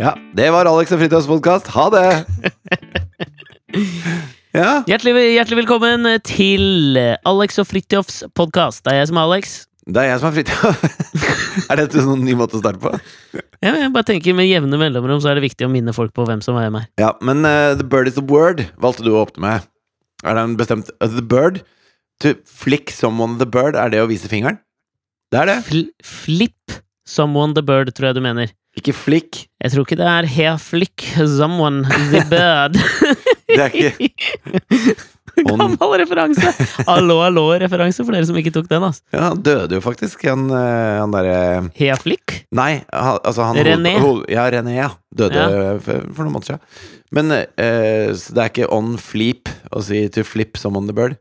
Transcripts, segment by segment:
Ja, det var Alex og Fridtjofs podkast. Ha det! Ja. Hjertelig, hjertelig velkommen til Alex og Fridtjofs podkast. Det er jeg som er Alex. Det er jeg som er Fridtjof. er dette en sånn ny måte å starte på? Ja, jeg bare tenker Med jevne mellomrom så er det viktig å minne folk på hvem som er med. Ja, men uh, The Bird is the Word valgte du å åpne med. Er det en bestemt uh, The Bird? To flick someone the bird, er det å vise fingeren? Det er det. Fl flip someone the bird, tror jeg du mener. Ikke flick. Jeg tror ikke det er hair flick someone the bird. Det er ikke Gammel referanse! Allo, allo-referanse for dere som ikke tok den. Altså. Ja, han døde jo faktisk, han, uh, han derre flick? Nei, altså han René. Hold, ja, René, ja. Døde Ja. For, for noen måneder siden. Men eh, det er ikke on fleep å si to flip som on the bird?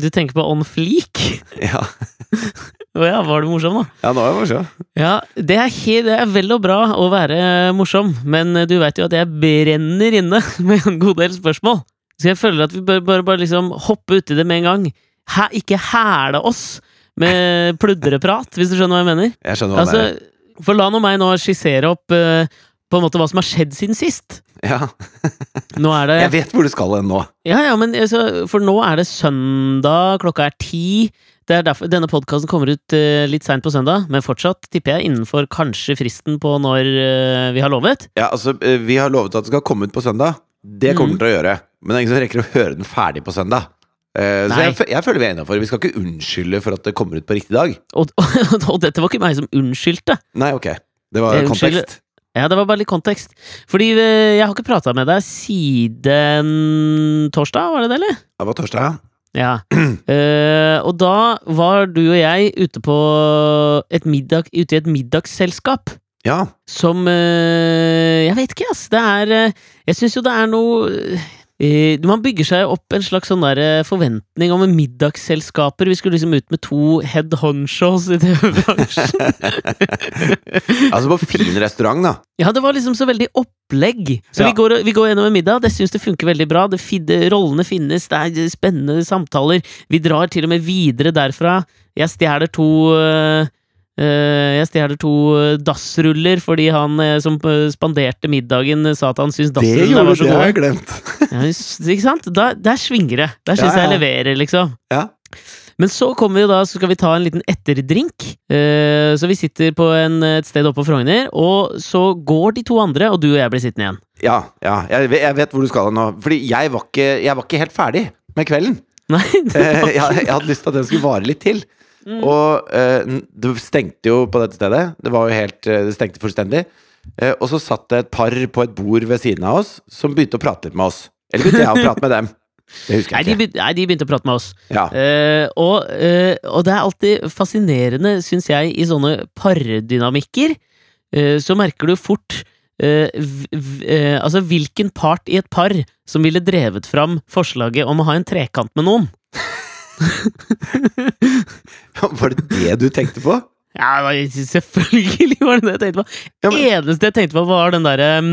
Du tenker på on fleak? Ja, Å ja, var du morsom, da? ja nå er jeg morsom. Ja, det er, det er vel og bra å være morsom, men du veit jo at jeg brenner inne med en god del spørsmål. Så jeg føler at vi bør bare, bare liksom hoppe uti det med en gang. Hæ, ikke hæle oss med pludreprat, hvis du skjønner hva jeg mener. Jeg skjønner hva Altså, det er. for la nå meg nå skissere opp uh, på en måte hva som har skjedd siden sist. Ja, Nå er det jeg vet hvor du skal hen nå. Ja, ja, men altså, For nå er det søndag, klokka er ti. Det er derfor Denne podkasten kommer ut uh, litt seint på søndag, men fortsatt tipper jeg innenfor kanskje fristen på når uh, vi har lovet. Ja, altså, Vi har lovet at det skal komme ut på søndag. Det kommer den til å gjøre. Men det er ingen som rekker å høre den ferdig på søndag. Eh, så jeg, jeg føler vi er innafor. Vi skal ikke unnskylde for at det kommer ut på riktig dag. Og, og, og dette var ikke meg som unnskyldte. Nei, ok. Det var Jeg kontekst. Ja, det var bare litt kontekst. Fordi eh, jeg har ikke prata med deg siden torsdag, var det det, eller? Det var torsdag, ja. Ja. Uh, og da var du og jeg ute på et middag, ute i et middagsselskap. Ja. Som uh, Jeg vet ikke, ass. Det er uh, Jeg syns jo det er noe Man bygger seg opp en slags sånn der eh, forventning om middagsselskaper. Vi skulle liksom ut med to head honchos i TV-bransjen. Altså på fin restaurant, da. ja, det var liksom så veldig opplegg. Så Ja. vi, går, vi går gjennom en middag. Det syns det funker veldig bra. Det fin- rollene finnes, det er spennende samtaler. Vi drar til og med videre derfra. Jeg stjeler to eh, eh, jeg stjeler to eh, dassruller fordi han eh, som eh, spanderte middagen, eh, sa at han syntes dassrullene var så det, har jeg glemt. Ja, ikke sant? Da, der svinger det. Der syns Ja, ja. jeg leverer, liksom. Ja. Men så kommer vi da, så skal vi ta en liten etterdrink. Eh, så vi sitter på en, et sted oppe på Frogner, og så går de to andre, og du og jeg blir sittende igjen. Ja, ja jeg, jeg vet hvor du skal nå. Fordi jeg var, ikke, jeg var ikke helt ferdig med kvelden. Nei, Eh, jeg, jeg hadde lyst til at den skulle vare litt til. Mm. Og eh, det stengte jo på dette stedet. Det var jo helt eh, Det stengte fullstendig. Eh, og så satt det et par på et bord ved siden av oss som begynte å prate litt med oss. Eller begynte jeg å prate med dem? Det husker Nei, de, ikke. begynte, nei, de begynte å prate med oss. Ja. Eh, og, eh, og det er alltid fascinerende, syns jeg, i sånne pardynamikker. eh, så merker du fort Uh, eh, altså hvilken part i et par som ville drevet fram forslaget om å ha en trekant med noen. Var det det du tenkte på? Ja, selvfølgelig var det det jeg tenkte på. Ja, men- eneste jeg tenkte på, var den derre um,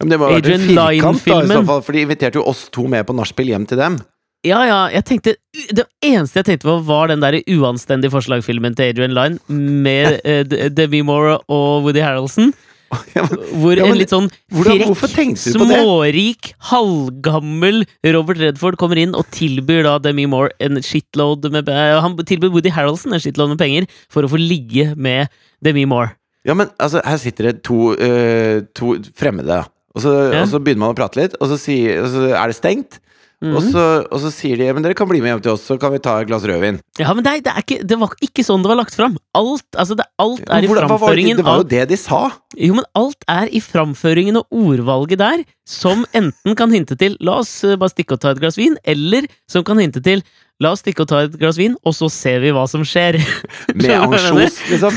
Ja, men det var Adrian Lyne-filmen. For de inviterte jo oss to med på nachspiel hjem til dem. Ja, ja, jeg tenkte Det eneste jeg tenkte på, var den der uanstendige forslagfilmen til Adrian Lyne med uh, Demi Moore og Woody Harrelson. Ja, men, Hvor Ja, men en litt sånn frekk, smårik, halvgammel Robert Redford kommer inn og tilbyr da Demi Moore en shitload med eh, Han tilbyr Woody Harrelson en shitload med penger for å få ligge med Demi Moore. ja, men altså, her sitter det to, uh, to fremmede. Og så, Ja. og så begynner man å prate litt, og så, sier, og så er det stengt. Mhm. Og, så, og så sier de men dere kan bli med hjem til oss, så kan vi ta et glass rødvin. Ja, men det, er- det, ikke, det var ikke sånn det var lagt fram. Alt, altså det, alt er i Hvordan- framføringen det, det var jo det de sa! Jo, men alt er i framføringen og ordvalget der, som enten kan hinte til 'la oss eh, bare stikke og ta et glass vin', eller som kan hinte til 'la oss stikke og ta et glass vin, og så ser vi hva som skjer'. Med ansjos, liksom.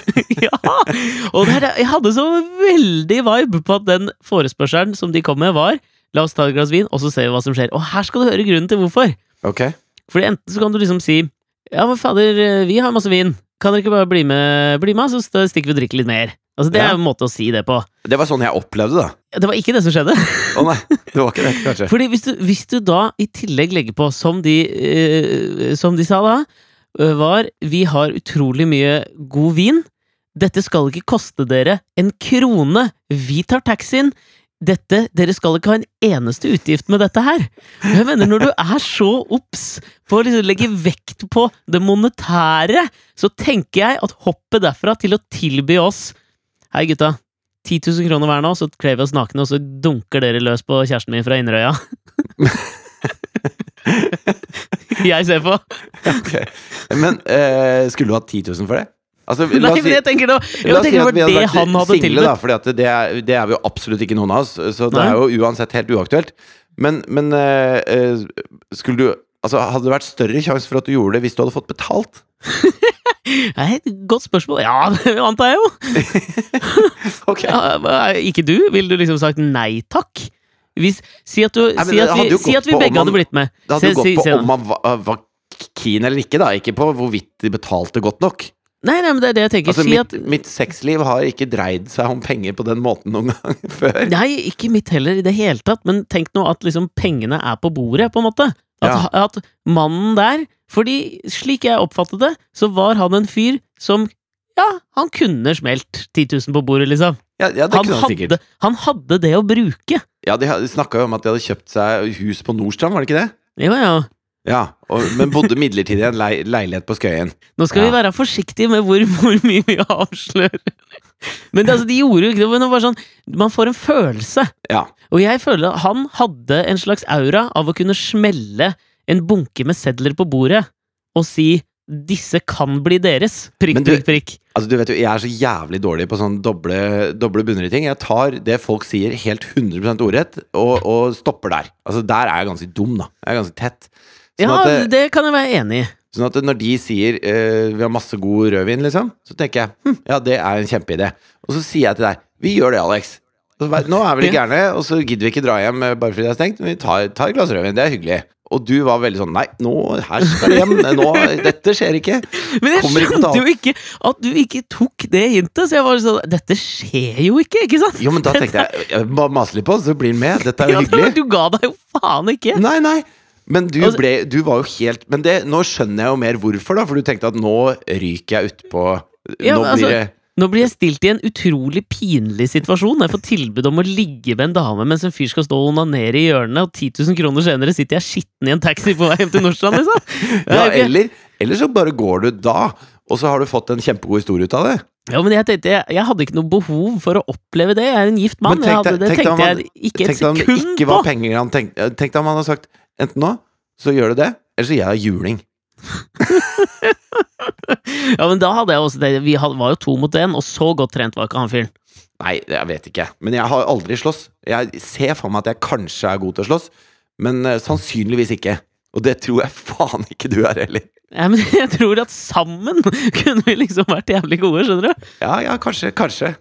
ja! Og det er, jeg hadde så veldig vibe på at den forespørselen som de kom med, var 'la oss ta et glass vin, og så ser vi hva som skjer'. Og her skal du høre grunnen til hvorfor. Ok. Fordi enten så kan du liksom si 'ja, men fader, eh, vi har masse vin'. Kan dere ikke bare bli med, bli med så stikker vi og drikker litt mer? Altså, det er en måte å si det på. Det var sånn jeg opplevde det. Det var ikke det som skjedde. Å nei, det var ikke det, kanskje. Fordi hvis du, hvis du da i tillegg legger på, som de, eh, som de sa da, eh, var Vi har utrolig mye god vin. Dette skal ikke koste dere en krone. Vi tar taxien. Dette, dere skal ikke ha en eneste utgift med dette her. Jeg mener, Når du er så obs på å liksom legge vekt på det monetære, så tenker jeg at hoppet derfra til å tilby oss Hei, gutta. 10 000 kroner hver nå, så kler vi oss nakne, og så dunker dere løs på kjæresten min fra Inderøya. jeg ser på. Okay. Men eh, skulle du hatt 10 000 for det? Altså, Nei, oss men si- jeg tenker jeg oss si det at var det han hadde single, tilbudt. Da, fordi det, er, det er vi jo absolutt ikke noen av oss, så det Nei. er jo uansett helt uaktuelt. Men, men eh, skulle du Altså, Hadde det vært større sjanse for at du gjorde det hvis du hadde fått betalt? Nei, godt spørsmål. Ja, det antar jeg jo. Ok Ja, ikke du? Ville du liksom sagt nei takk? Hvis, si at, du, Nei, si at, vi, si at vi begge om hadde man- blitt med. Det hadde jo gått si- på si om man var, var keen eller ikke, da. Ikke på hvorvidt de betalte godt nok. Nei, nei, men det er det jeg tenker. Altså, si mitt, at mitt sexliv har ikke dreid seg om penger på den måten noen gang før. Nei, ikke mitt heller i det hele tatt, men tenk nå at liksom pengene er på bordet, på en måte. At, at mannen der Fordi slik jeg oppfattet det, så var han en fyr som Ja, han kunne smelt 10 000 på bordet, liksom. Ja, ja det Han han hadde, han hadde det å bruke. Ja, De snakka jo om at de hadde kjøpt seg hus på Nordstrand, var det ikke det? Ja, ja. Ja, og, Men bodde midlertidig i en le leilighet på Skøyen. Nå skal Ja. vi være forsiktige med hvor, hvor mye vi avslører. Men det, altså, de gjorde jo ikke det, men det var sånn Man får en følelse. Ja. Og jeg føler at han hadde en slags aura av å kunne smelle en bunke med sedler på bordet og si 'disse kan bli deres'. Prikk, du- prikk, prikk. Altså, du vet jo, Jeg er så jævlig dårlig på sånn doble, doble bunner i ting. Jeg tar det folk sier helt 100 ordrett, og, og stopper der. Altså, Der er jeg ganske dum, da. Jeg er ganske tett. Sånn, Ja, det, det, kan jeg være enig i. sånn at når de sier eh, 'vi har masse god rødvin', liksom, så tenker jeg hm, ja, det er en kjempeidé. Og så sier jeg til deg 'vi gjør det, Alex'. Nå er vi litt gærne, og så gidder vi ikke dra hjem eh, bare fordi det er stengt. Men vi tar, tar et glass rødvin, det er hyggelig. Og du var veldig sånn 'nei, nå, her skal det hjem'. Nå, dette skjer ikke. Men jeg Kommer skjønte ikke jo ikke at du ikke tok det hintet, så jeg var sånn Dette skjer jo ikke, ikke sant? Jo, men da tenkte jeg jeg bare mase litt på, så blir han med. Dette er jo Ja, hyggelig. Du ga deg jo faen ikke! Nei, nei. Men du, Altså- ble, du var jo helt Men det, nå skjønner jeg jo mer hvorfor, da. For du tenkte at nå ryker jeg utpå Ja, Nå blir altså- det Nå blir jeg stilt i en utrolig pinlig situasjon. Jeg får tilbud om å ligge med en dame mens en fyr skal stå og onanere i hjørnet, og 10 000 kroner senere sitter jeg skitten i en taxi på vei hjem til Nordstrand, liksom. Det ja, er eller, eller så bare går du da, og så har du fått en kjempegod historie ut av det. Ja, men jeg tenkte, jeg, jeg hadde ikke noe behov for å oppleve det. Jeg er en gift mann. Men tenk det om tenkte jeg ikke et det sekund på. Tenk deg om han hadde sagt enten nå, så gjør du det, eller så gir jeg deg juling. Ja, men da hadde jeg også det. Vi var jo to mot én, og så godt trent var ikke han fyren. Nei, jeg vet ikke. Men jeg har aldri slåss. Jeg ser for meg at jeg kanskje er god til å slåss, men uh, sannsynligvis ikke. Og det tror jeg faen ikke du er heller. Ja, men jeg tror at sammen kunne vi liksom vært jævlig gode, skjønner du? Ja, ja, kanskje, kanskje.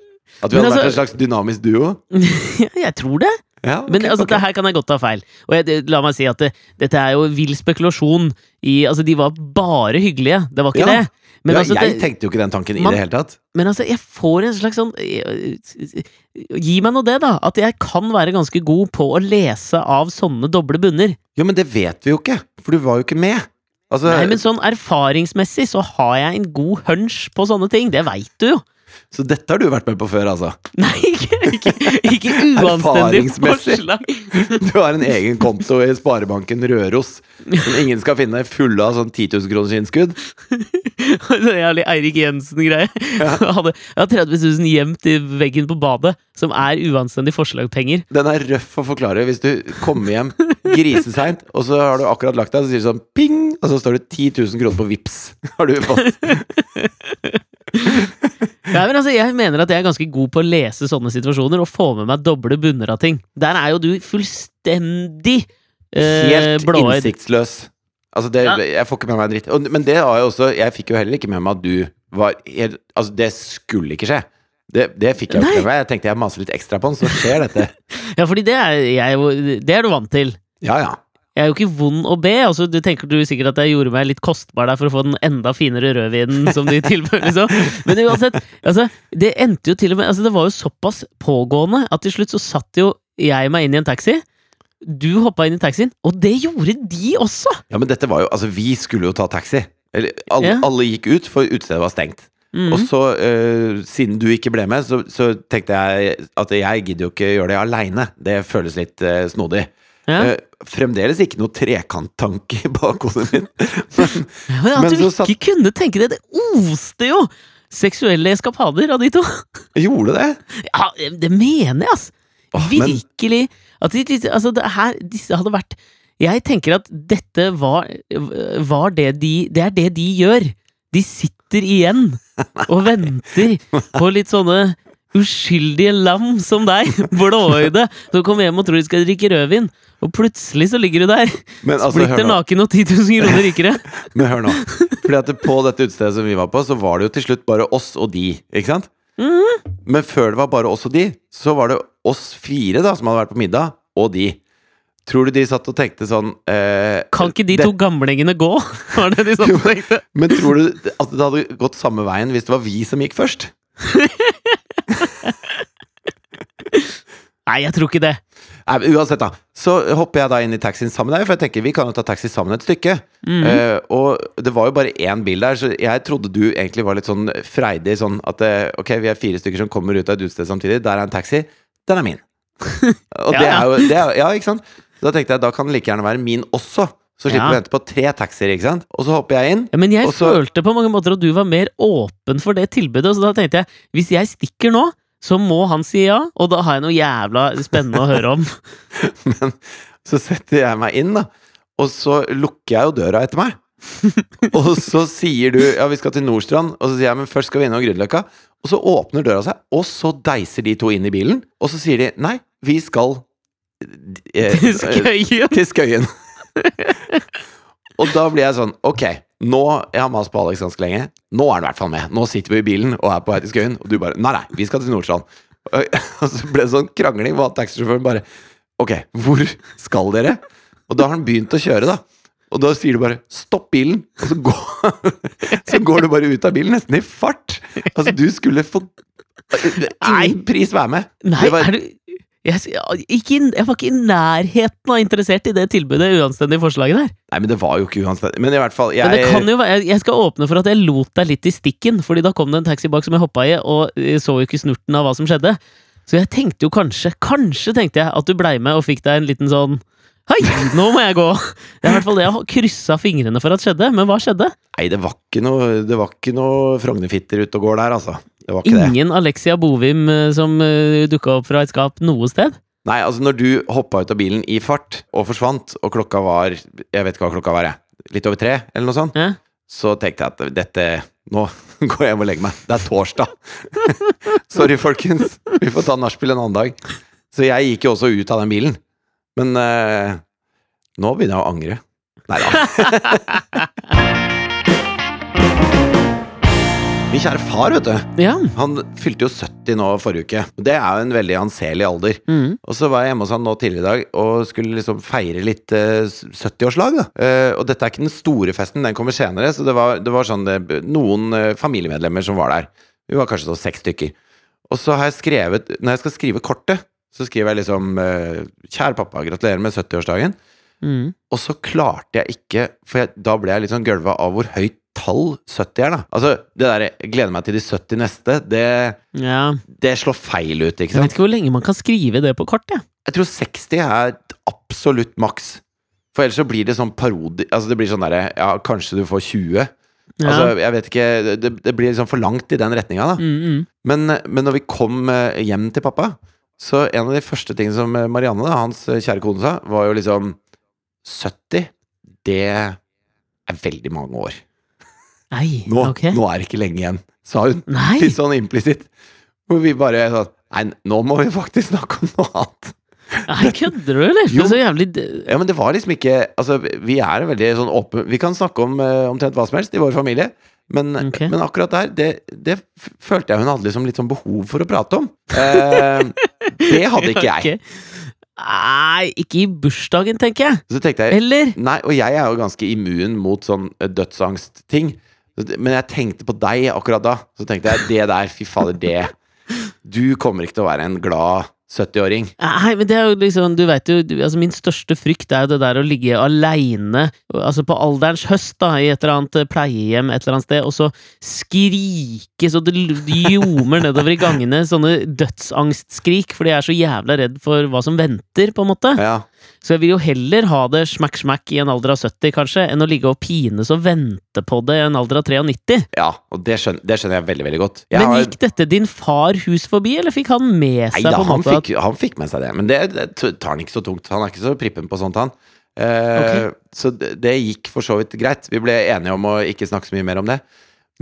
At vi hadde altså- vært en slags dynamisk duo. Jeg tror det. Ja, okay, Men altså, okay. det her kan jeg godt ta feil. Og jeg, la meg si at det, dette er jo vill spekulasjon i Altså, de var bare hyggelige. Det var ikke Ja. det. Men ja, altså, jeg det, tenkte jo ikke den tanken i det hele tatt. Men altså, jeg får en slags sånn eh, Gi meg nå det, da. At jeg kan være ganske god på å lese av sånne doble bunner. Jo, men det vet vi jo ikke, for du var jo ikke med. Altså, Nei, men sånn erfaringsmessig så har jeg en god hunch på sånne ting. Det veit du jo. Så dette har du vært med på før, altså? Nei, ikke, ikke, ikke uanstendig forslag. Du har en egen konto i Sparebanken Røros som ingen skal finne, fulle av sånn 10 000 kroners innskudd. Det er jævlig Eirik Jensen-greie. Jeg hadde- jeg har 30 000 gjemt i veggen på badet, som er uanstendig forslagpenger. Den er røff å forklare hvis du kommer hjem griseseint, og så har du akkurat lagt deg, så sier du sånn ping, og så står det 10 000 kroner på VIPS Har du fått? Nei, men altså, jeg mener at jeg er ganske god på å lese sånne situasjoner og få med meg doble bunner av ting. Der er jo du fullstendig eh, Helt blåøyd. innsiktsløs. Altså, det, Ja. jeg får ikke med meg en dritt. Og, men det har jeg også Jeg fikk jo heller ikke med meg at du var helt Altså, det skulle ikke skje. Det, det fikk jeg jo ikke med meg. Jeg tenkte jeg maser litt ekstra på den, så skjer dette. Ja, fordi det er, jeg, det er du vant til. Ja, ja. Jeg er jo ikke vond å be. Altså, du tenker du sikkert at jeg gjorde meg litt kostbar der for å få den enda finere rødvinen som de tilbød, liksom. Men uansett, altså, det endte jo til og med altså, Det var jo såpass pågående at til slutt så satt jo jeg meg inn i en taxi. Du hoppa inn i taxien, og det gjorde de også! Ja, men dette var jo Altså, vi skulle jo ta taxi. Eller alle, Ja. alle gikk ut, for utestedet var stengt. Mhm. Og så, uh, siden du ikke ble med, så, så tenkte jeg at jeg gidder jo ikke gjøre det aleine. Det føles litt uh, snodig. Ja. Eh, fremdeles ikke noe trekanttanke i bakhodet mitt. Men, Ja, men at men du ikke kunne tenke det, det oste jo! Seksuelle eskapader av de to. gjorde det? Ja, det mener jeg, ass! Åh, Virkelig. At de, de, altså, det her, disse hadde vært Jeg tenker at dette var, var det de Det er det de gjør. De sitter igjen og venter på litt sånne uskyldige lam som deg, blåøyde, som kommer hjem og tror de skal drikke rødvin. Og plutselig så ligger du der, Men altså, splitter naken og 10 000 kroner rikere. Men hør nå. Fordi at på dette utestedet som vi var på, så var det jo til slutt bare oss og de. Ikke sant? Mhm. Men før det var bare oss og de, så var det oss fire da som hadde vært på middag, og de. Tror du de satt og tenkte sånn eh, Kan ikke de det- to gamlingene gå? Var det de satt og tenkte? Men tror du at det hadde gått samme veien hvis det var vi som gikk først? Nei, jeg tror ikke det. Nei, Uansett, da. Så hopper jeg da inn i taxien sammen med deg, for jeg tenker vi kan jo ta taxi sammen et stykke. Mm. Uh, og det var jo bare én bil der, så jeg trodde du egentlig var litt sånn freidig. Sånn at eh, ok, vi er fire stykker som kommer ut av et utested samtidig. Der er en taxi. Den er min. og Ja, det er jo det er, Ja, ikke sant? Da tenkte jeg da kan den like gjerne være min også. Så slipper Ja. vi å vente på tre taxier, ikke sant? Og så hopper jeg inn. Ja, men jeg så- følte på mange måter at du var mer åpen for det tilbudet, så da tenkte jeg hvis jeg stikker nå, så må han si ja, og da har jeg noe jævla spennende å høre om. Men så setter jeg meg inn, da. Og så lukker jeg jo døra etter meg. og så sier du ja, vi skal til Nordstrand, og så sier jeg men først skal vi innom Grünerløkka. Og så åpner døra seg, og så deiser de to inn i bilen. Og så sier de nei, vi skal eh, Til Skøyen! til Skøyen. og da blir jeg sånn Ok, nå Jeg har mast på Alex ganske lenge. Nå er han i hvert fall med. Nå sitter vi i bilen og er på vei til Skøyen, og du bare Nei, nei, vi skal til Nordstrand. Og og så ble det sånn krangling hvor taxisjåføren bare Ok, hvor skal dere? Og da har han begynt å kjøre, da. Og da sier du bare 'stopp bilen', og så går, så går du bare ut av bilen, nesten i fart. Altså, du skulle få ingen pris være med. Nei, Det var- er du jeg, ikke, jeg var ikke i nærheten av interessert i det tilbudet uanstendige forslaget der. Nei, men det var jo ikke uanstendig. Men i hvert fall, jeg Men det kan jo være, jeg- skal åpne for at jeg lot deg litt i stikken, fordi da kom det en taxi bak som jeg hoppa i, og så jo ikke snurten av hva som skjedde. Så jeg tenkte jo kanskje, kanskje tenkte jeg at du blei med og fikk deg en liten sånn Hei, nå må jeg gå! Det er i hvert fall det jeg kryssa fingrene for at skjedde, men hva skjedde? Nei, det var ikke noe, det var ikke noe Frognerfitter ute og går der, altså. Det var ikke det. Ingen Alexia Bovim eh, som uh, dukka opp fra et skap noe sted? Nei, altså når du hoppa ut av bilen i fart og forsvant, og klokka var Jeg vet ikke hva klokka var, jeg. Litt over tre, eller noe sånt. Ja? Så tenkte jeg at dette Nå går jeg hjem og legger meg. Det er torsdag. Sorry, folkens. Vi får ta nachspiel en annen dag. Så jeg gikk jo også ut av den bilen. Men uh, nå begynner jeg å angre. Nei da. Min kjære far, vet du. Ja. Han fylte jo 70 nå forrige uke. Det er jo en veldig anselig alder. Mm. Og så var jeg hjemme hos han nå tidligere i dag og skulle liksom feire litt eh, 70-årslag. da Eh, og dette er ikke den store festen, den kommer senere. Så det var, det var sånn det, noen eh, familiemedlemmer som var der. Vi var kanskje så seks stykker. Og så har jeg skrevet Når jeg skal skrive kortet, så skriver jeg liksom eh, Kjære pappa, gratulerer med 70-årsdagen. Mm. Og så klarte jeg ikke, for jeg, da ble jeg litt sånn gølva av hvor høyt tall 70 er, da. Altså, det derre 'gleder meg til de 70 neste', det, ja. det slår feil ut, ikke Jeg vet ikke hvor lenge man kan skrive det på kart, jeg. Jeg tror 60 er absolutt maks. For ellers så blir det sånn parodi... Altså, det blir sånn derre Ja, kanskje du får 20? Ja. Altså, jeg vet ikke Det, det blir liksom for langt i den retninga, da. mm, mm. Men, men når vi kom eh, hjem til pappa, så en av de første tingene som eh, Marianne, da, hans eh, kjære kone, sa, var jo liksom 70, det er veldig mange år. Nei, Nå, okay. nå er det ikke lenge igjen, sa hun. Nei! Litt sånn implisitt. Hvor vi bare sånn Nei, nå må vi faktisk snakke om noe annet. Nei, kødder du, eller? Jo. Så jævlig Ja, men det var liksom ikke Altså, vi er veldig sånn åpen Vi kan snakke om uh, omtrent hva som helst i vår familie. Men, okay. men akkurat der, det, det følte jeg hun hadde liksom litt sånn behov for å prate om. Uh, det hadde ikke jeg. Nei, ikke i bursdagen, tenker jeg. Så tenkte jeg Eller? Nei, og jeg er jo ganske immun mot sånn eh, dødsangstting. Men jeg tenkte på deg akkurat da. Så tenkte jeg det der, fy fader, det Du kommer ikke til å være en glad 70-åring. Nei, men det er jo liksom, du vet jo, altså min største frykt er jo det der å ligge aleine, altså på alderens høst, da, i et eller annet eh, pleiehjem et eller annet sted, og så skrike så det ljomer nedover i gangene, sånne dødsangstskrik, fordi jeg er så jævla redd for hva som venter, på en måte. Ja. Så jeg vil jo heller ha det smack-smack i en alder av 70, kanskje, enn å ligge og pines og vente på det i en alder av 93. ja og det skjønner, det skjønner jeg veldig, veldig godt. Jeg Men har- gikk dette din far hus forbi, eller fikk han med Nei seg da, på en han måte at fikk, han fikk med seg det. Men det, det tar han ikke så tungt. Han er ikke så prippen på sånt, han. Eh, Så det, det gikk for så vidt greit. Vi ble enige om å ikke snakke så mye mer om det.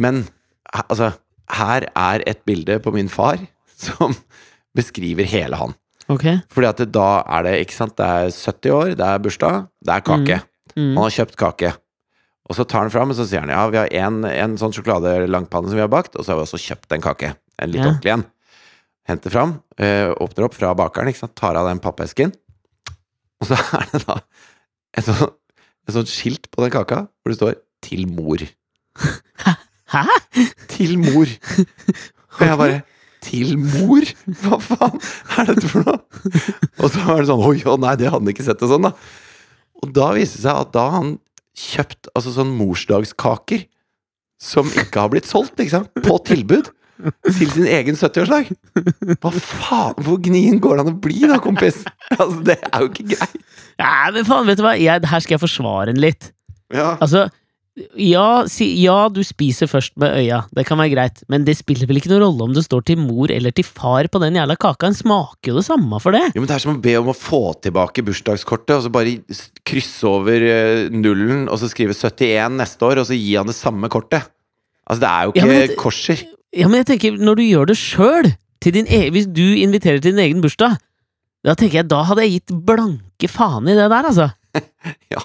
Men altså, her er et bilde på min far som beskriver hele han. Ok. Fordi at det, da er det, ikke sant, det er 70 år, det er bursdag, det er kake. Mm. Han har kjøpt kake. Og så tar han fram, og så sier han ja, vi har en, en sånn sjokoladelangpanne som vi har bakt, og så har vi også kjøpt en kake. En litt Ja. ordentlig en. Henter fram, øh, åpner opp fra bakeren, ikke sant, tar av den pappesken. Og så er det da et sånt, et sånt skilt på den kaka hvor det står 'Til mor'. Hæ? Til mor! Og jeg bare Til mor? Hva faen er dette for noe? Og så var det sånn Oi, å nei, det hadde han ikke sett det sånn, da. Og da viste det seg at da han kjøpt altså sånn morsdagskaker som ikke har blitt solgt, ikke sant? På tilbud. Til sin egen 70-årslag. Hva faen? Hvor gnien går det an å bli da, kompis? Altså, det er jo ikke greit. Ja, men faen, vet du hva? Jeg, her skal jeg forsvare den litt. Ja. Altså, ja, si, ja, du spiser først med øya, det kan være greit, men det spiller vel ikke noen rolle om det står til mor eller til far på den jævla kaka, en smaker jo det samme for det. Jo, men Det er som å be om å få tilbake bursdagskortet, og så bare krysse over eh, nullen, og så skrive 71 neste år, og så gi han det samme kortet. Altså, det er jo Ja, ikke men det- korser. Ja, men jeg tenker, når du gjør det sjøl, e hvis du inviterer til din egen bursdag, da tenker jeg, da hadde jeg gitt blanke faen i det der, altså. Ja,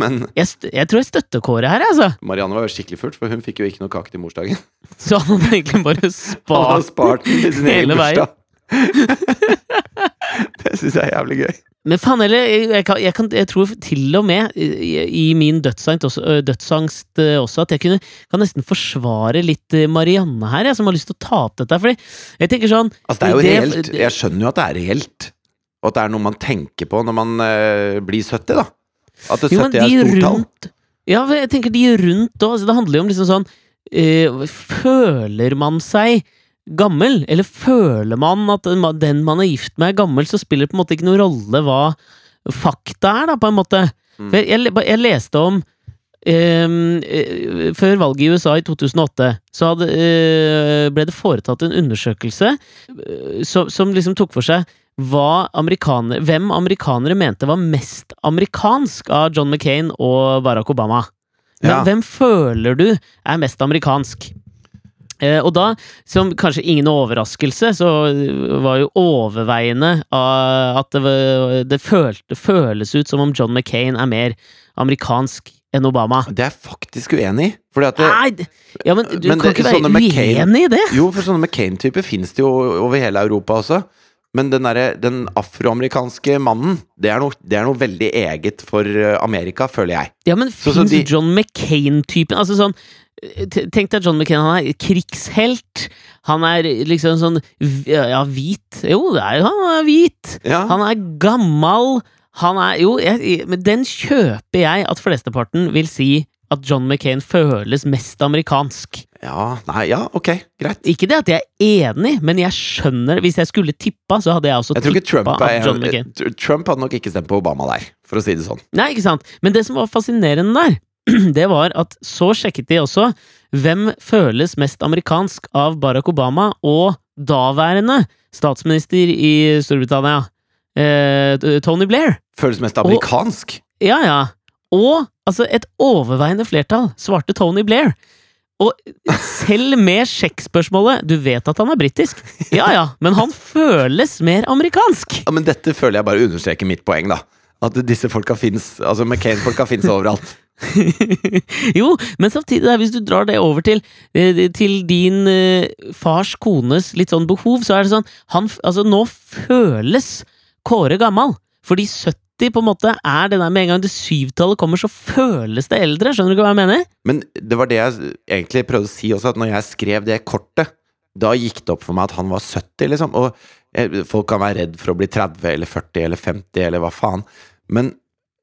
men Jeg, jeg tror jeg støtter Kåre her, altså. Marianne var jo skikkelig fullt, for hun fikk jo ikke noe kake til morsdagen. Så han hadde egentlig bare Han har spart spart den til sin egen bursdag. det syns jeg er jævlig gøy. Men faen heller, jeg, jeg, jeg tror til og med i, i min dødsangst også, dødsangst også at jeg kunne, kan nesten forsvare litt Marianne her, jeg, som har lyst til å ta opp dette. Fordi jeg tenker sånn Altså, det er jo Det- reelt. Jeg skjønner jo at det er reelt. Og at det er noe man tenker på når man øh, blir 70, da. At det 70 Jo, men er de stort tall. rundt Ja, jeg tenker de rundt òg. Altså, det handler jo om liksom sånn øh, Føler man seg gammel, eller føler man at den man er gift med, er gammel, så spiller det på en måte ikke noen rolle hva fakta er, da, på en måte. Mm. Jeg, jeg, jeg leste om ehm, eh, Før valget i USA i 2008 så hadde, eh, ble det foretatt en undersøkelse som, som liksom tok for seg hva amerikaner, hvem amerikanere mente var mest amerikansk av John McCain og Barack Obama. Ja. hvem føler du er mest amerikansk? Eh, og da, som kanskje ingen overraskelse, så var jo overveiende at det, det følte, føles ut som om John McCain er mer amerikansk enn Obama. Det er jeg faktisk uenig i. Det, Nei! Ja, men du Men kan det- ikke være uenig i det! Jo, for sånne McCain-typer finnes det jo over hele Europa også. Men den, der, den afroamerikanske mannen, det er, noe, det er noe veldig eget for eh, Amerika, føler jeg. Ja, men fins de- John McCain-typen Altså sånn Tenk deg John McCain, han er krigshelt. Han er liksom sånn Ja, hvit. Jo, det er, han er hvit. Ja, Han er gammal. Han er Jo, jeg, men den kjøper jeg at flesteparten vil si at John McCain føles mest amerikansk. Ja, nei, ja, ok, greit. Ikke det at jeg er enig, men jeg skjønner Hvis jeg skulle tippa, så hadde jeg også Jeg tippa Trump at John McCain Trump hadde nok ikke stemt på Obama der, for å si det sånn. Nei, ikke sant? Men det som var fascinerende der, det var at så sjekket de også hvem føles mest amerikansk av Barack Obama og daværende statsminister i Storbritannia, eh, Tony Blair. Føles mest amerikansk. Ja, ja. Og altså, et overveiende flertall svarte Tony Blair. Og selv med sjekkspørsmålet Du vet at han er britisk? Ja ja, men han føles mer amerikansk! Ja, men dette føler jeg bare understreker mitt poeng, da. At disse folka fins Altså McCain-folka fins overalt. jo, men samtidig, da, hvis du drar det over til, eh, til din eh, fars kones litt sånn behov, så er det sånn han, Altså, nå føles Kåre gammal. Fordi 70 på en måte er det der med en gang det syvtallet kommer, så føles det eldre. Skjønner du ikke hva jeg mener? Men det var det jeg egentlig prøvde å si også, at når jeg skrev det kortet, da gikk det opp for meg at han var 70, liksom. Og eh, folk kan være redd for å bli 30 eller 40 eller 50 eller hva faen. Men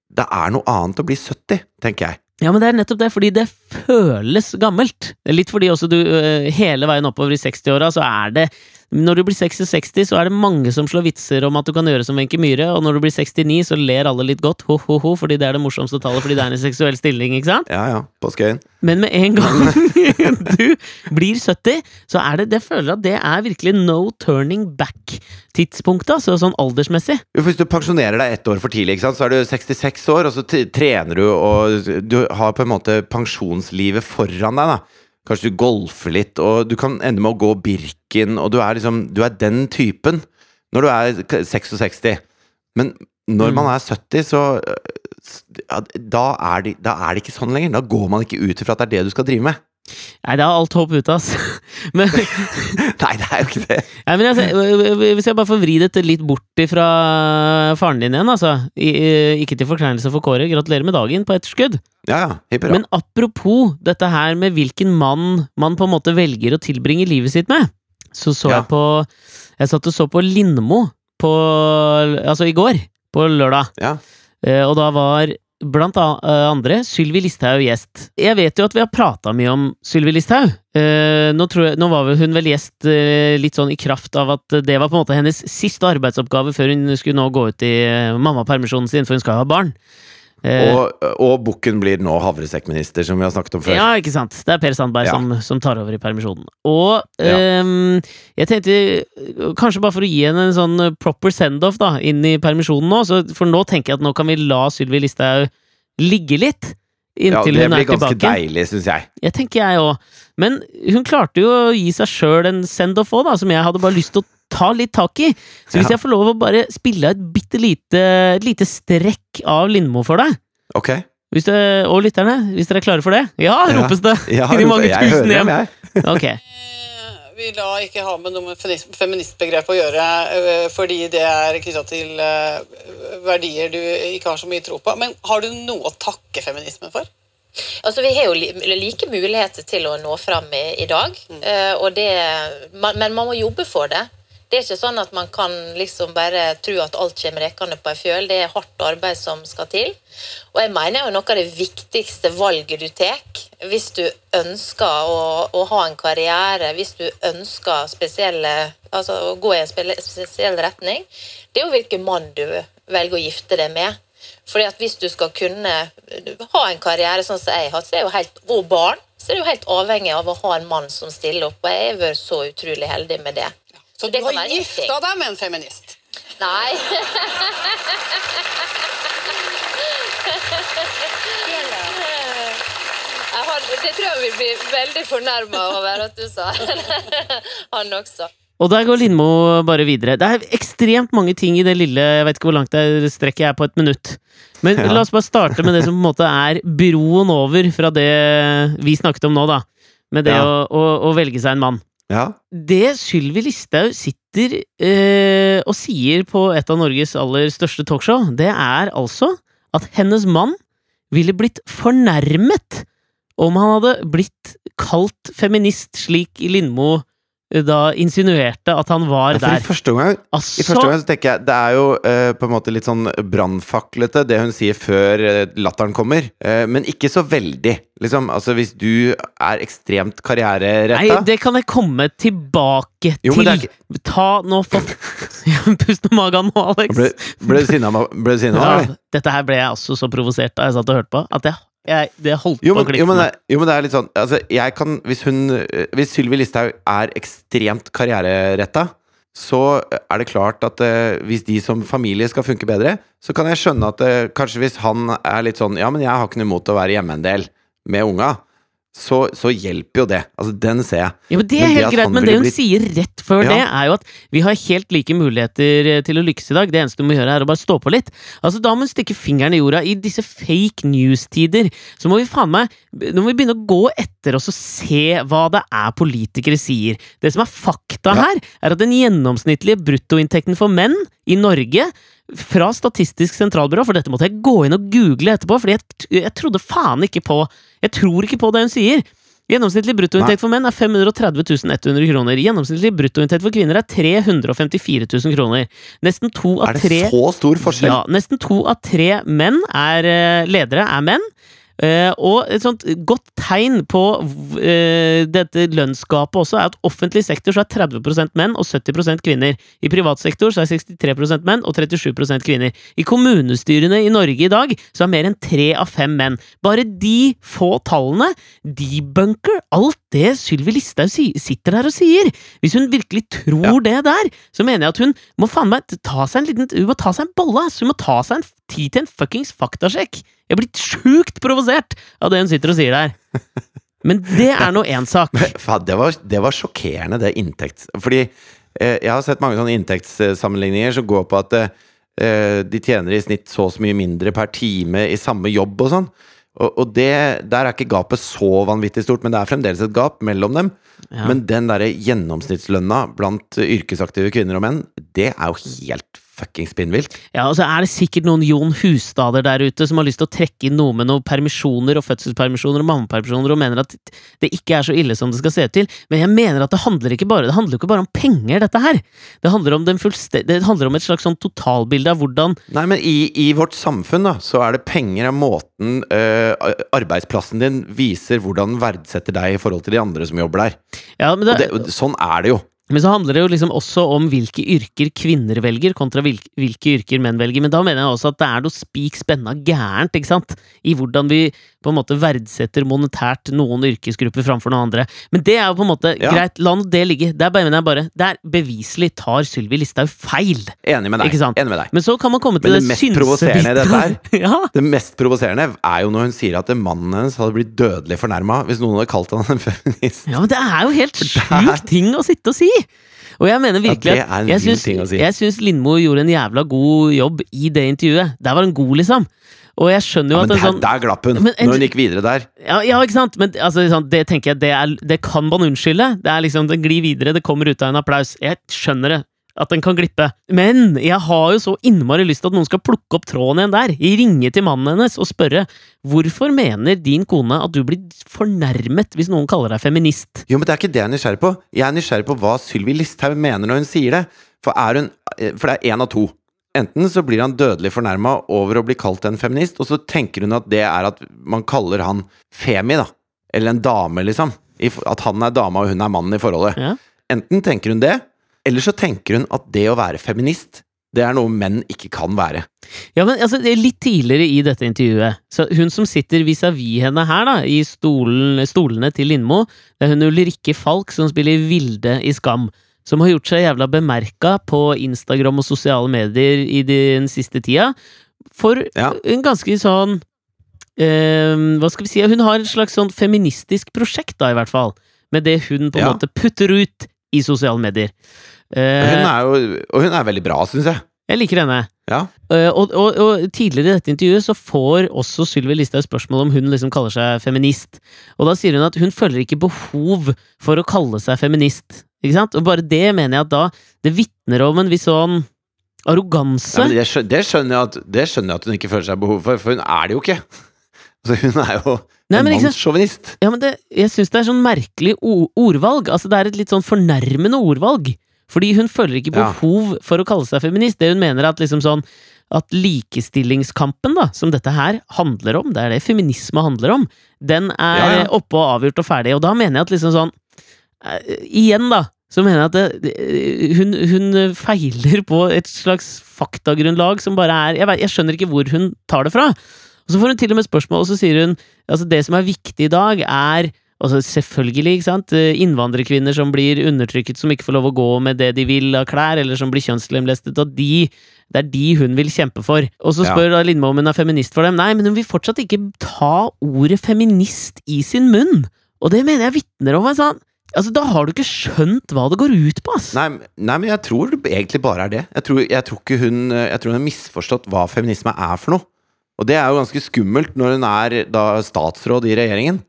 det er noe annet å bli 70, tenker jeg. Ja, men det er nettopp det, fordi det føles gammelt. Litt fordi også du øh, hele veien oppover i 60-åra, så er det Når du blir 66, så er det mange som slår vitser om at du kan gjøre som Wenche Myhre, og når du blir 69, så ler alle litt godt, ho-ho-ho, fordi det er det morsomste tallet fordi det er en seksuell stilling, ikke sant? Ja ja, på skøyen. Men med en gang du blir 70, så er det Det føler at det er virkelig no turning back-tidspunktet, altså sånn aldersmessig. Hvis du pensjonerer deg ett år for tidlig, ikke sant? så er du 66 år, og så trener du, og du har på en måte pensjonslivet foran deg. da Kanskje du golfer litt, og du kan ende med å gå Birken, og du er liksom Du er den typen når du er 66. Men når man er 70, så ja, da, er det, da er det ikke sånn lenger. Da går man ikke ut ifra at det er det du skal drive med. Nei, det er alt håp ute, ass. Men, Nei, det er jo ikke det. Nei, men jeg, hvis jeg bare får vri dette litt bort fra faren din igjen, altså. I, ikke til forkleinelse for Kåre, gratulerer med dagen på etterskudd. Ja, ja. Hipp hurra. Men apropos dette her med hvilken mann man på en måte velger å tilbringe livet sitt med, så så Ja. jeg på Jeg satt og så på Lindmo på Altså i går, på lørdag. Ja. Eh, Og da var blant eh, andre Sylvi Listhaug gjest. Jeg vet jo at vi har prata mye om Sylvi Listhaug. Eh, Nå, nå var hun vel gjest eh, litt sånn i kraft av at det var på en måte hennes siste arbeidsoppgave før hun skulle nå gå ut i mammapermisjonen sin, for hun skal ha barn. Eh, Og, og bukken blir nå havresekkminister, som vi har snakket om før. Ja, ikke sant. Det er Per Sandberg Ja. som, som tar over i permisjonen. Og Ja. ehm, jeg tenkte, kanskje bare for å gi henne en sånn proper send-off da, inn i permisjonen nå, så, for nå tenker jeg at nå kan vi la Sylvi Listhaug ligge litt. Inntil ja, hun er tilbake. Det blir ganske tilbake. deilig, syns jeg. Jeg tenker jeg òg. Men hun klarte jo å gi seg sjøl en send-off òg, som jeg hadde bare lyst til å ta litt tak i. Så hvis Ja. jeg får lov å bare spille et bitte lite, et lite strekk av Lindmo for deg Ok. hvis du, Og lytterne, hvis dere er klare for det? Ja, Ja. ropes det! Ja, I de mange jeg tusen hører hjem. dem, jeg. Ok. Eh, vil ikke ha med noe med feministbegrep å gjøre, eh, fordi det er knytta til eh, verdier du ikke har så mye tro på. Men har du noe å takke feminismen for? Altså, Vi har jo like muligheter til å nå fram i, i dag, mm. og det, man, men man må jobbe for det. Det er ikke sånn at man kan liksom bare tro at alt kommer rekende på ei fjøl. Det er hardt arbeid som skal til. Og jeg mener jo noe av det viktigste valget du tar hvis du ønsker å, å ha en karriere, hvis du ønsker spesielle, altså å gå i en spesiell retning, det er jo hvilken mann du velger å gifte deg med. Fordi at hvis du skal kunne ha en karriere sånn som jeg har så er jo helt, og barn, så er du helt avhengig av å ha en mann som stiller opp. Og jeg har vært så utrolig heldig med det. Så du har gifta deg med en feminist? Nei. Jeg har, det tror jeg vi blir veldig fornærma over at du sa. Han også. Og der går Lindmo bare videre. Det er ekstremt mange ting i det lille Jeg vet ikke hvor langt det strekker jeg er på et minutt. Men Ja. la oss bare starte med det som på en måte er broen over fra det vi snakket om nå, da. Med det Ja. å, å, å velge seg en mann. Ja. Det Sylvi Listhaug sitter eh, og sier på et av Norges aller største talkshow, det er altså at hennes mann ville blitt fornærmet om han hadde blitt kalt feminist, slik Lindmo da insinuerte at han var Ja, I der. første omgang I Altså, første gang så tenker jeg Det er jo uh, på en måte litt sånn brannfaklete, det hun sier før eh, latteren kommer. uh, men ikke så veldig. Liksom, altså Hvis du er ekstremt Nei, det kan jeg komme tilbake Jo, til. er ikke- Ta nå for Pust med magen nå, Alex. Ble, ble du sinna ble du sinna, Ja, dette her ble jeg også så provosert da jeg satt og hørte på, at jeg, jeg, det holdt Jo på å men, klikke jo, jo, men det er litt sånn altså, jeg kan, Hvis hun eh, Hvis Sylvi Listhaug er ekstremt karriereretta, så er det klart at uh, hvis de som familie skal funke bedre, så kan jeg skjønne at uh, kanskje hvis han er litt sånn Ja, men jeg har ikke noe imot å være hjemme en del med unga, så, så hjelper jo det. Altså, den ser jeg. Ja, men Det er det helt at greit, men det hun blitt- sier rett før Ja. det, er jo at vi har helt like muligheter eh, til å lykkes i dag. Det eneste du må gjøre, er å bare stå på litt. Altså, Da må hun stikke fingeren i jorda. I disse fake news-tider så må vi faen meg Nå må vi begynne å gå etter oss og se hva det er politikere sier. Det som er fakta Ja. her, er at den gjennomsnittlige bruttoinntekten for menn i Norge fra Statistisk sentralbyrå, for dette måtte jeg gå inn og google etterpå, fordi jeg, jeg trodde faen ikke på Jeg tror ikke på det hun sier. Gjennomsnittlig bruttoinntekt for menn er 530 100 kroner. Gjennomsnittlig bruttoinntekt for kvinner er 354 000 kroner. Nesten to av Er det tre så stor forskjell? ja, nesten to av tre menn er eh, ledere, er menn. Eh, og et sånt godt tegn på eh, dette lønnsgapet også er at offentlig sektor så er 30% menn og 70% kvinner. I privat sektor så er 63% menn og 37% kvinner. I kommunestyrene i Norge i dag så er mer enn tre av fem menn. Bare de få tallene debunker alt det Sylvi Listhaug si sitter der og sier. Hvis hun virkelig tror det der, så mener jeg at hun må faen meg ta seg en liten Hun må ta seg en bolle! Hun må ta seg en tid til en fuckings faktasjekk! Jeg er blitt sjukt provosert av det hun sitter og sier der. Men det er nå én sak. Faen, det, var, det var sjokkerende, det inntekts... Fordi eh, jeg har sett mange sånne inntektssammenligninger som går på at eh, de tjener i snitt så og så mye mindre per time i samme jobb og sånn. Og, og det, der er ikke gapet så vanvittig stort, men det er fremdeles et gap mellom dem. Ja. Men den derre gjennomsnittslønna blant yrkesaktive kvinner og menn, det er jo helt fuckings spinnvilt. Ja, og så er det sikkert noen Jon Husdader der ute som har lyst til å trekke inn noe med noen permisjoner og fødselspermisjoner og mammapermisjoner og mener at det ikke er så ille som det skal se ut til. Men jeg mener at det handler ikke bare Det handler ikke bare om penger, dette her. Det handler om, den det handler om et slags sånn totalbilde av hvordan Nei, men i, i vårt samfunn da, så er det penger av måten øh, arbeidsplassen din viser hvordan den verdsetter deg i forhold til de andre som jobber der. ja, men, Og det, det, sånn er det jo. Men så handler det jo liksom også om hvilke yrker kvinner velger, kontra hvilke, hvilke yrker menn velger. Men da mener jeg også at det er noe spik spenna gærent, ikke sant? I hvordan vi på en måte verdsetter monetært noen yrkesgrupper framfor noen andre. Men det er jo på en måte Ja. greit, la nå det ligge. Der mener jeg bare Der beviselig tar Sylvi Listhaug feil. Enig med deg. Enig med deg. Men så kan man komme til Men det, det mest provoserende i dette her, ja. Det mest provoserende er jo når hun sier at mannen hennes hadde blitt dødelig fornærma hvis noen hadde kalt han en feminist. Ja, men det er jo helt sjukt ting å sitte og si! Og jeg mener virkelig en at jeg syns, si. syns Lindmo gjorde en jævla god jobb i det intervjuet. Der var hun god, liksom. Og jeg skjønner jo Ja, at men er der, sånn der glapp hun, Men en- når hun gikk videre der. ja, ja, ikke sant? Men altså, sånn, det tenker jeg, det, er, det kan man unnskylde. Det er liksom, det glir videre, det kommer ut av en applaus. Jeg skjønner det. At den kan glippe. Men jeg har jo så innmari lyst til at noen skal plukke opp tråden igjen der. Ringe til mannen hennes og spørre hvorfor mener din kone at du blir fornærmet hvis noen kaller deg feminist? Jo, men det er ikke det jeg er nysgjerrig på. Jeg er nysgjerrig på hva Sylvi Listhaug mener når hun sier det. For, hun, eh, for det er én av to. Enten så blir han dødelig fornærma over å bli kalt en feminist, og så tenker hun at det er at man kaller han femi, da. Eller en dame, liksom. At han er dama og hun er mannen i forholdet. Ja. Enten tenker hun det, eller så tenker hun at det å være feminist, det er noe menn ikke kan være. Ja, men altså, det er Litt tidligere i dette intervjuet, så hun som sitter vis-à-vis henne her, da, i stolen, stolene til Lindmo, det er hun Ulrikke Falk som spiller Vilde i Skam. Som har gjort seg jævla bemerka på Instagram og sosiale medier i den siste tida. For Ja. en ganske sånn eh, Hva skal vi si? Hun har et slags sånn feministisk prosjekt, da, i hvert fall. Med det hun på en Ja. måte putter ut i sosiale medier. Eh, Hun er jo, og hun er veldig bra, syns jeg. jeg liker henne. Ja. Eh, og, og, og tidligere i dette intervjuet så får også Sylvi Listhaug spørsmål om hun liksom kaller seg feminist. Og da sier hun at hun føler ikke behov for å kalle seg feminist. Ikke sant? Og bare det mener jeg at da Det vitner om en viss sånn arroganse. Ja, skjønner, det, skjønner jeg at, det skjønner jeg at hun ikke føler seg behov for, for hun er det jo ikke. Altså, hun er jo Nei, en mannssjåvinist. Ja, men det, jeg syns det er sånn merkelig ordvalg. Altså, det er et litt sånn fornærmende ordvalg. Fordi hun føler ikke Ja. behov for å kalle seg feminist. Det hun mener er at liksom sånn at likestillingskampen, da, som dette her handler om, det er det feminisme handler om, den er Ja, ja. oppe og avgjort og ferdig. Og da mener jeg at liksom sånn uh, Igjen, da, så mener jeg at det, det, hun, hun feiler på et slags faktagrunnlag som bare er jeg, vet, jeg skjønner ikke hvor hun tar det fra. Og så får hun til og med spørsmål, og så sier hun altså det som er viktig i dag, er Altså selvfølgelig, ikke sant. Eh, Innvandrerkvinner som blir undertrykket, som ikke får lov å gå med det de vil av klær, eller som blir kjønnslemlestet, og de det er de hun vil kjempe for. Og så Ja. spør da Lindmo om hun er feminist for dem. Nei, men hun vil fortsatt ikke ta ordet feminist i sin munn! Og det mener jeg vitner om en sånn Altså, da har du ikke skjønt hva det går ut på, ass! Nei, nei, men jeg tror det egentlig bare er det. Jeg tror, jeg tror ikke hun Jeg tror hun har misforstått hva feminisme er for noe. Og det er jo ganske skummelt når hun er da statsråd i regjeringen.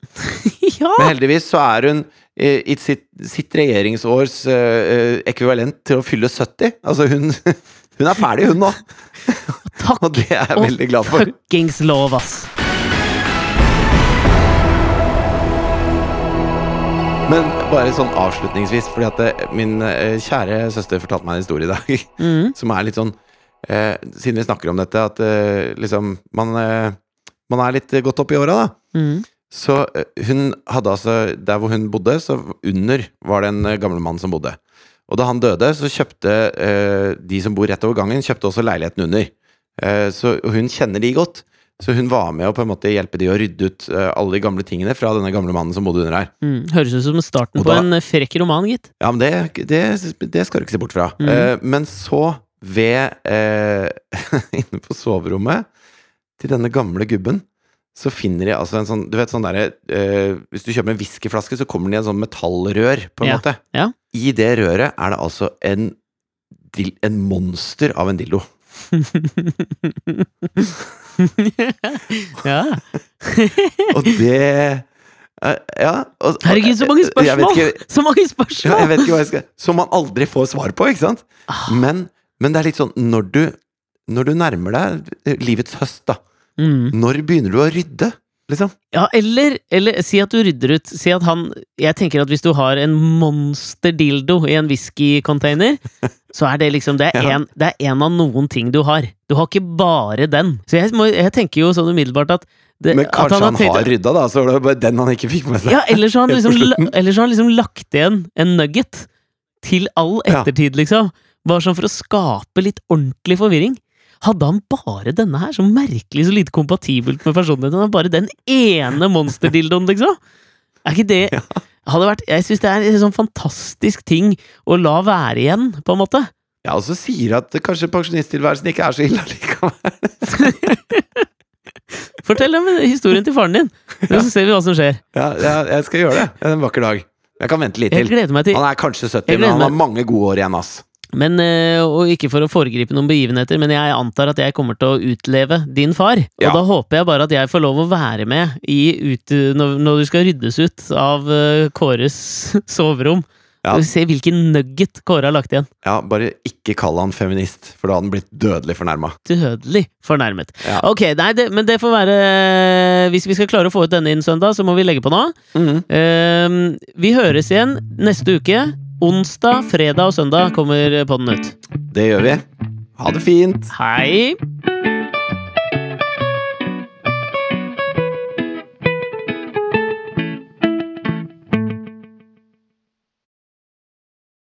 Ja! Men heldigvis så er hun eh, i sitt, sitt regjeringsårs eh, eh, ekvivalent til å fylle 70. Altså hun, hun er ferdig, hun nå. Takk Og det er jeg og veldig glad for. fuckings lov, ass! Men bare sånn avslutningsvis, fordi at det, min uh, kjære søster fortalte meg en historie i dag Mm. som er litt sånn uh, Siden vi snakker om dette, at eh, liksom man, eh, man er litt godt opp i åra, da. Mm. Så eh, hun hadde altså Der hvor hun bodde, så under var det en eh, gammel mann som bodde. Og da han døde, så kjøpte eh, de som bor rett over gangen, kjøpte også leiligheten under. Eh, så hun kjenner de godt. Så hun var med å på en måte hjelpe de å rydde ut eh, alle de gamle tingene fra denne gamle mannen som bodde under her. Mm. Høres ut som starten da, på en frekk roman, gitt. Ja, men det, det, det skal du ikke se bort fra. Mm. Eh, men så, ved eh, Inne på soverommet til denne gamle gubben, så finner de altså en sånn Du vet sånn derre eh, Hvis du kjøper en whiskyflaske, så kommer den i en sånn metallrør, på en Ja, måte. ja. I det røret er det altså en, en monster av en dildo. ja. Og det Ja. Og, Herregud, så mange spørsmål! ikke, Så mange Ja, jeg spørsmål! jeg skal Som man aldri får svar på, ikke sant? Ah. Men, men det er litt sånn Når du, når du nærmer deg livets høst, da Mm. Når begynner du å rydde? Liksom? Ja, eller, eller si at du rydder ut Si at han Jeg tenker at hvis du har en monsterdildo i en whiskycontainer, så er det liksom Det er Ja. en, det er en av noen ting du har. Du har ikke bare den. Så jeg, må, jeg tenker jo sånn umiddelbart at det, Men at kanskje han, tenkt- har rydda, da, så var det bare den han ikke fikk med seg. Ja, eller så har han liksom, eller så har han liksom lagt igjen en nugget til all Ja. ettertid, liksom. Bare sånn for å skape litt ordentlig forvirring. Hadde han bare denne her, så merkelig så lite kompatibelt med personligheten? Han bare den ene monsterdildoen, liksom? Er ikke det hadde vært, Jeg syns det er en sånn fantastisk ting å la være igjen, på en måte. Ja, og så sier at kanskje pensjonisttilværelsen ikke er så ille allikevel. Fortell dem historien til faren din, så ser vi hva som skjer. Ja, ja, jeg skal gjøre det en vakker dag. Jeg kan vente litt Jeg til. til Han er kanskje 70, men han har mange gode år igjen, ass. Men, eh, og ikke for å foregripe noen begivenheter, men jeg antar at jeg kommer til å utleve din far. Ja. Og da håper jeg bare at jeg får lov å være med i ut, når, når du skal ryddes ut av eh, Kåres soverom. Ja. Se hvilken nugget Kåre har lagt igjen. Ja, Bare ikke kall han feminist, for da hadde han blitt dødelig fornærma. Dødelig fornærmet. Ja. Ok, nei, det, men det får være Hvis vi skal klare å få ut denne inn søndag, så må vi legge på nå. Mm -hmm. uh, vi høres igjen neste uke. Onsdag, fredag og søndag kommer podden ut. Det gjør vi. Ha det fint. Hei!